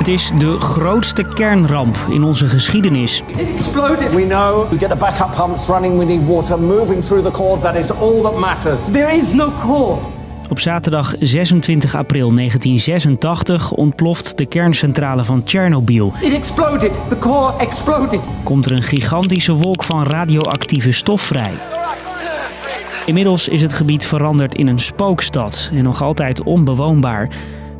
Het is de grootste kernramp in onze geschiedenis. It's exploded. We know. We get the backup pumps running, we need water moving through the core. That is all that matters. There is no core. Op zaterdag 26 april 1986 ontploft de kerncentrale van Tsjernobyl. It exploded. The core exploded. Komt er een gigantische wolk van radioactieve stof vrij. Inmiddels is het gebied veranderd in een spookstad en nog altijd onbewoonbaar.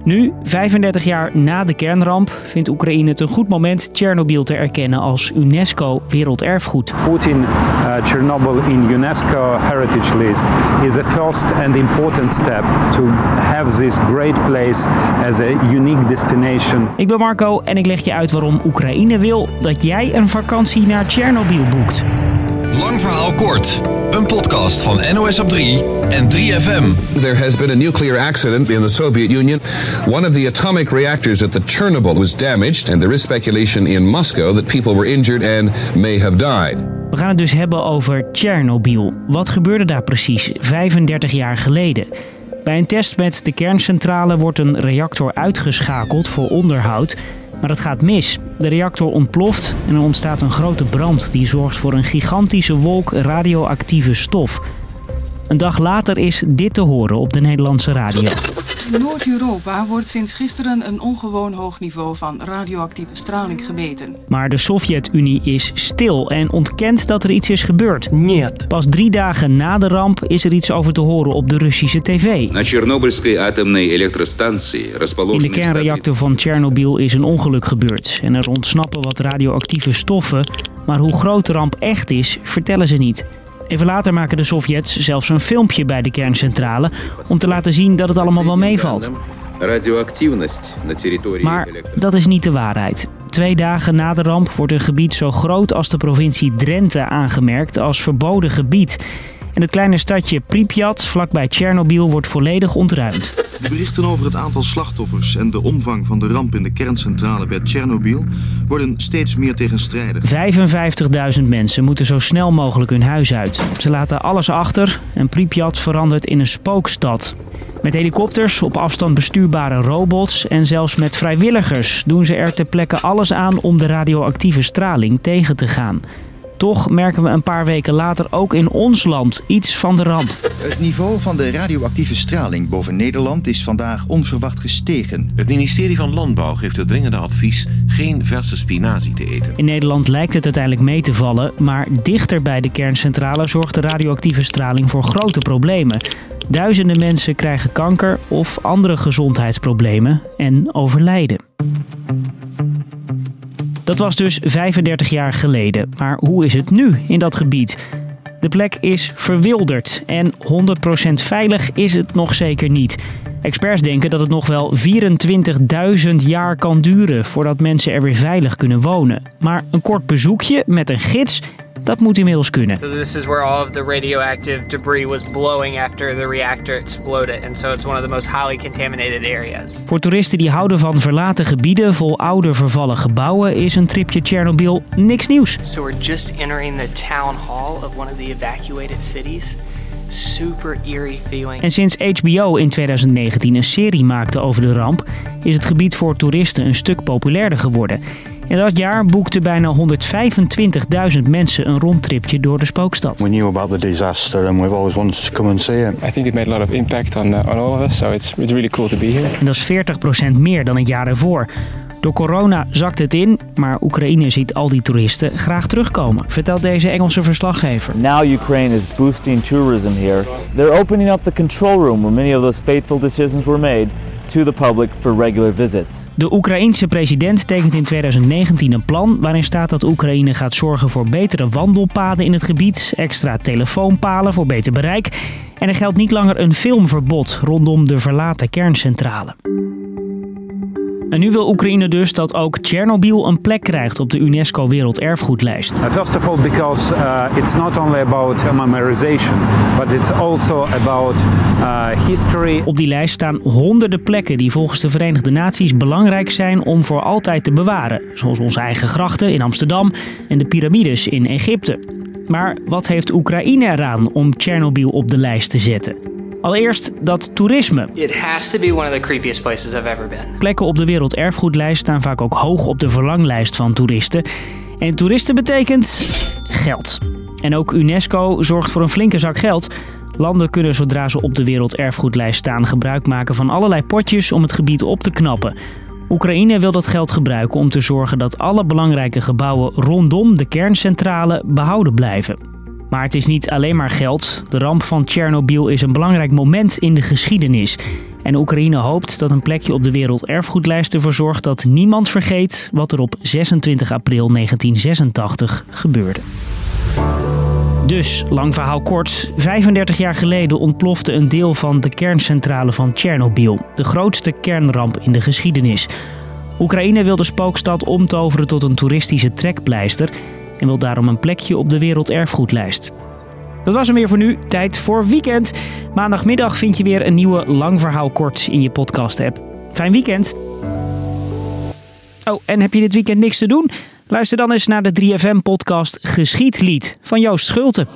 Nu, 35 jaar na de kernramp, vindt Oekraïne het een goed moment Tsjernobyl te erkennen als UNESCO Werelderfgoed. Putting uh, Chernobyl in UNESCO heritage list is a first and important step to have this great place as a unique destination. Ik ben Marco en ik leg je uit waarom Oekraïne wil dat jij een vakantie naar Tsjernobyl boekt. Lang verhaal kort. Een podcast van NOS op 3 en 3FM. There has been a nuclear accident in the Soviet Union. One of the atomic reactors at the Chernobyl was damaged, and there is speculation in Moscow that people were injured and may have died. We gaan het dus hebben over Tsjernobyl. Wat gebeurde daar precies 35 jaar geleden? Bij een test met de kerncentrale wordt een reactor uitgeschakeld voor onderhoud. Maar het gaat mis. De reactor ontploft en er ontstaat een grote brand die zorgt voor een gigantische wolk radioactieve stof. Een dag later is dit te horen op de Nederlandse radio. Noord-Europa wordt sinds gisteren een ongewoon hoog niveau van radioactieve straling gemeten. Maar de Sovjet-Unie is stil en ontkent dat er iets is gebeurd. Niet. Pas drie dagen na de ramp is er iets over te horen op de Russische tv. In de kernreactor van Tsjernobyl is een ongeluk gebeurd en er ontsnappen wat radioactieve stoffen. Maar hoe groot de ramp echt is, vertellen ze niet. Even later maken de Sovjets zelfs een filmpje bij de kerncentrale om te laten zien dat het allemaal wel meevalt. Maar dat is niet de waarheid. Twee dagen na de ramp wordt een gebied zo groot als de provincie Drenthe aangemerkt als verboden gebied. En het kleine stadje Pripyat, vlakbij Tsjernobyl, wordt volledig ontruimd. De berichten over het aantal slachtoffers en de omvang van de ramp in de kerncentrale bij Tsjernobyl worden steeds meer tegenstrijdig. 55.000 mensen moeten zo snel mogelijk hun huis uit. Ze laten alles achter en Pripyat verandert in een spookstad. Met helikopters, op afstand bestuurbare robots en zelfs met vrijwilligers doen ze er ter plekke alles aan om de radioactieve straling tegen te gaan. Toch merken we een paar weken later ook in ons land iets van de ramp. Het niveau van de radioactieve straling boven Nederland is vandaag onverwacht gestegen. Het ministerie van Landbouw geeft het dringende advies geen verse spinazie te eten. In Nederland lijkt het uiteindelijk mee te vallen, maar dichter bij de kerncentrale zorgt de radioactieve straling voor grote problemen. Duizenden mensen krijgen kanker of andere gezondheidsproblemen en overlijden. Dat was dus 35 jaar geleden. Maar hoe is het nu in dat gebied? De plek is verwilderd en 100% veilig is het nog zeker niet. Experts denken dat het nog wel 24.000 jaar kan duren voordat mensen er weer veilig kunnen wonen. Maar een kort bezoekje met een gids, dat moet inmiddels kunnen. So this is where all of the radioactive debris was blowing after the reactor exploded, and so it's one of the most highly contaminated areas. Voor toeristen die houden van verlaten gebieden vol oude vervallen gebouwen is een tripje Tsjernobyl niks nieuws. So we're just entering the town hall of one of the evacuated cities. Super eerie feeling. En sinds HBO in 2019 een serie maakte over de ramp, is het gebied voor toeristen een stuk populairder geworden. In dat jaar boekten bijna 125.000 mensen een rondtripje door de spookstad. We knew about the disaster and we've always wanted to come and see it. I think it made a lot of impact on, uh, on all of us, so it's, it's really cool to be here. En dat is 40% meer dan het jaar ervoor. Door corona zakt het in, maar Oekraïne ziet al die toeristen graag terugkomen, vertelt deze Engelse verslaggever. Now Ukraine is boosting tourism here. They're opening up the control room where many of those fateful decisions were made to the public for regular visits. De Oekraïense president tekent in 2019 een plan waarin staat dat Oekraïne gaat zorgen voor betere wandelpaden in het gebied, extra telefoonpalen voor beter bereik en er geldt niet langer een filmverbod rondom de verlaten kerncentrale. En nu wil Oekraïne dus dat ook Tsjernobyl een plek krijgt op de UNESCO Werelderfgoedlijst. Uh, First of all, because uh, it's not only about memorization, but it's also about uh, history. Op die lijst staan honderden plekken die volgens de Verenigde Naties belangrijk zijn om voor altijd te bewaren. Zoals onze eigen grachten in Amsterdam en de piramides in Egypte. Maar wat heeft Oekraïne eraan om Tsjernobyl op de lijst te zetten? Allereerst dat toerisme. It has to be one of the creepiest places I've ever been. Plekken op de werelderfgoedlijst staan vaak ook hoog op de verlanglijst van toeristen. En toeristen betekent geld. En ook UNESCO zorgt voor een flinke zak geld. Landen kunnen zodra ze op de werelderfgoedlijst staan gebruik maken van allerlei potjes om het gebied op te knappen. Oekraïne wil dat geld gebruiken om te zorgen dat alle belangrijke gebouwen rondom de kerncentrale behouden blijven. Maar het is niet alleen maar geld. De ramp van Tsjernobyl is een belangrijk moment in de geschiedenis. En Oekraïne hoopt dat een plekje op de werelderfgoedlijst ervoor zorgt dat niemand vergeet wat er op 26 april 1986 gebeurde. Dus, lang verhaal kort, 35 jaar geleden ontplofte een deel van de kerncentrale van Tsjernobyl, de grootste kernramp in de geschiedenis. Oekraïne wil de spookstad omtoveren tot een toeristische trekpleister en wil daarom een plekje op de werelderfgoedlijst. Dat was hem weer voor nu. Tijd voor weekend. Maandagmiddag vind je weer een nieuwe lang verhaal kort in je podcast app. Fijn weekend. Oh, en heb je dit weekend niks te doen? Luister dan eens naar de 3FM-podcast Geschiedlied van Joost Schulte.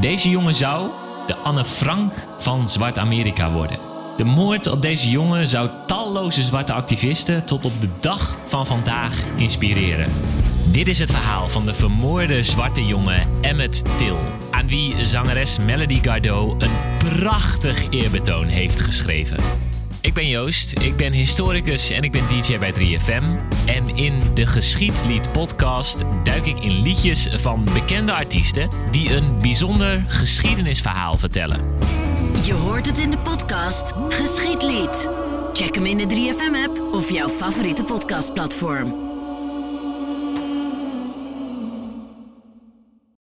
Deze jongen zou de Anne Frank van Zwart Amerika worden. De moord op deze jongen zou talloze zwarte activisten tot op de dag van vandaag inspireren. Dit is het verhaal van de vermoorde zwarte jongen Emmett Till, aan wie zangeres Melody Gardot een prachtig eerbetoon heeft geschreven. Ik ben Joost, ik ben historicus en ik ben DJ bij 3FM. En in de Geschiedlied podcast duik ik in liedjes van bekende artiesten die een bijzonder geschiedenisverhaal vertellen. Je hoort het in de podcast Geschiedlied. Check hem in de 3FM app of jouw favoriete podcastplatform.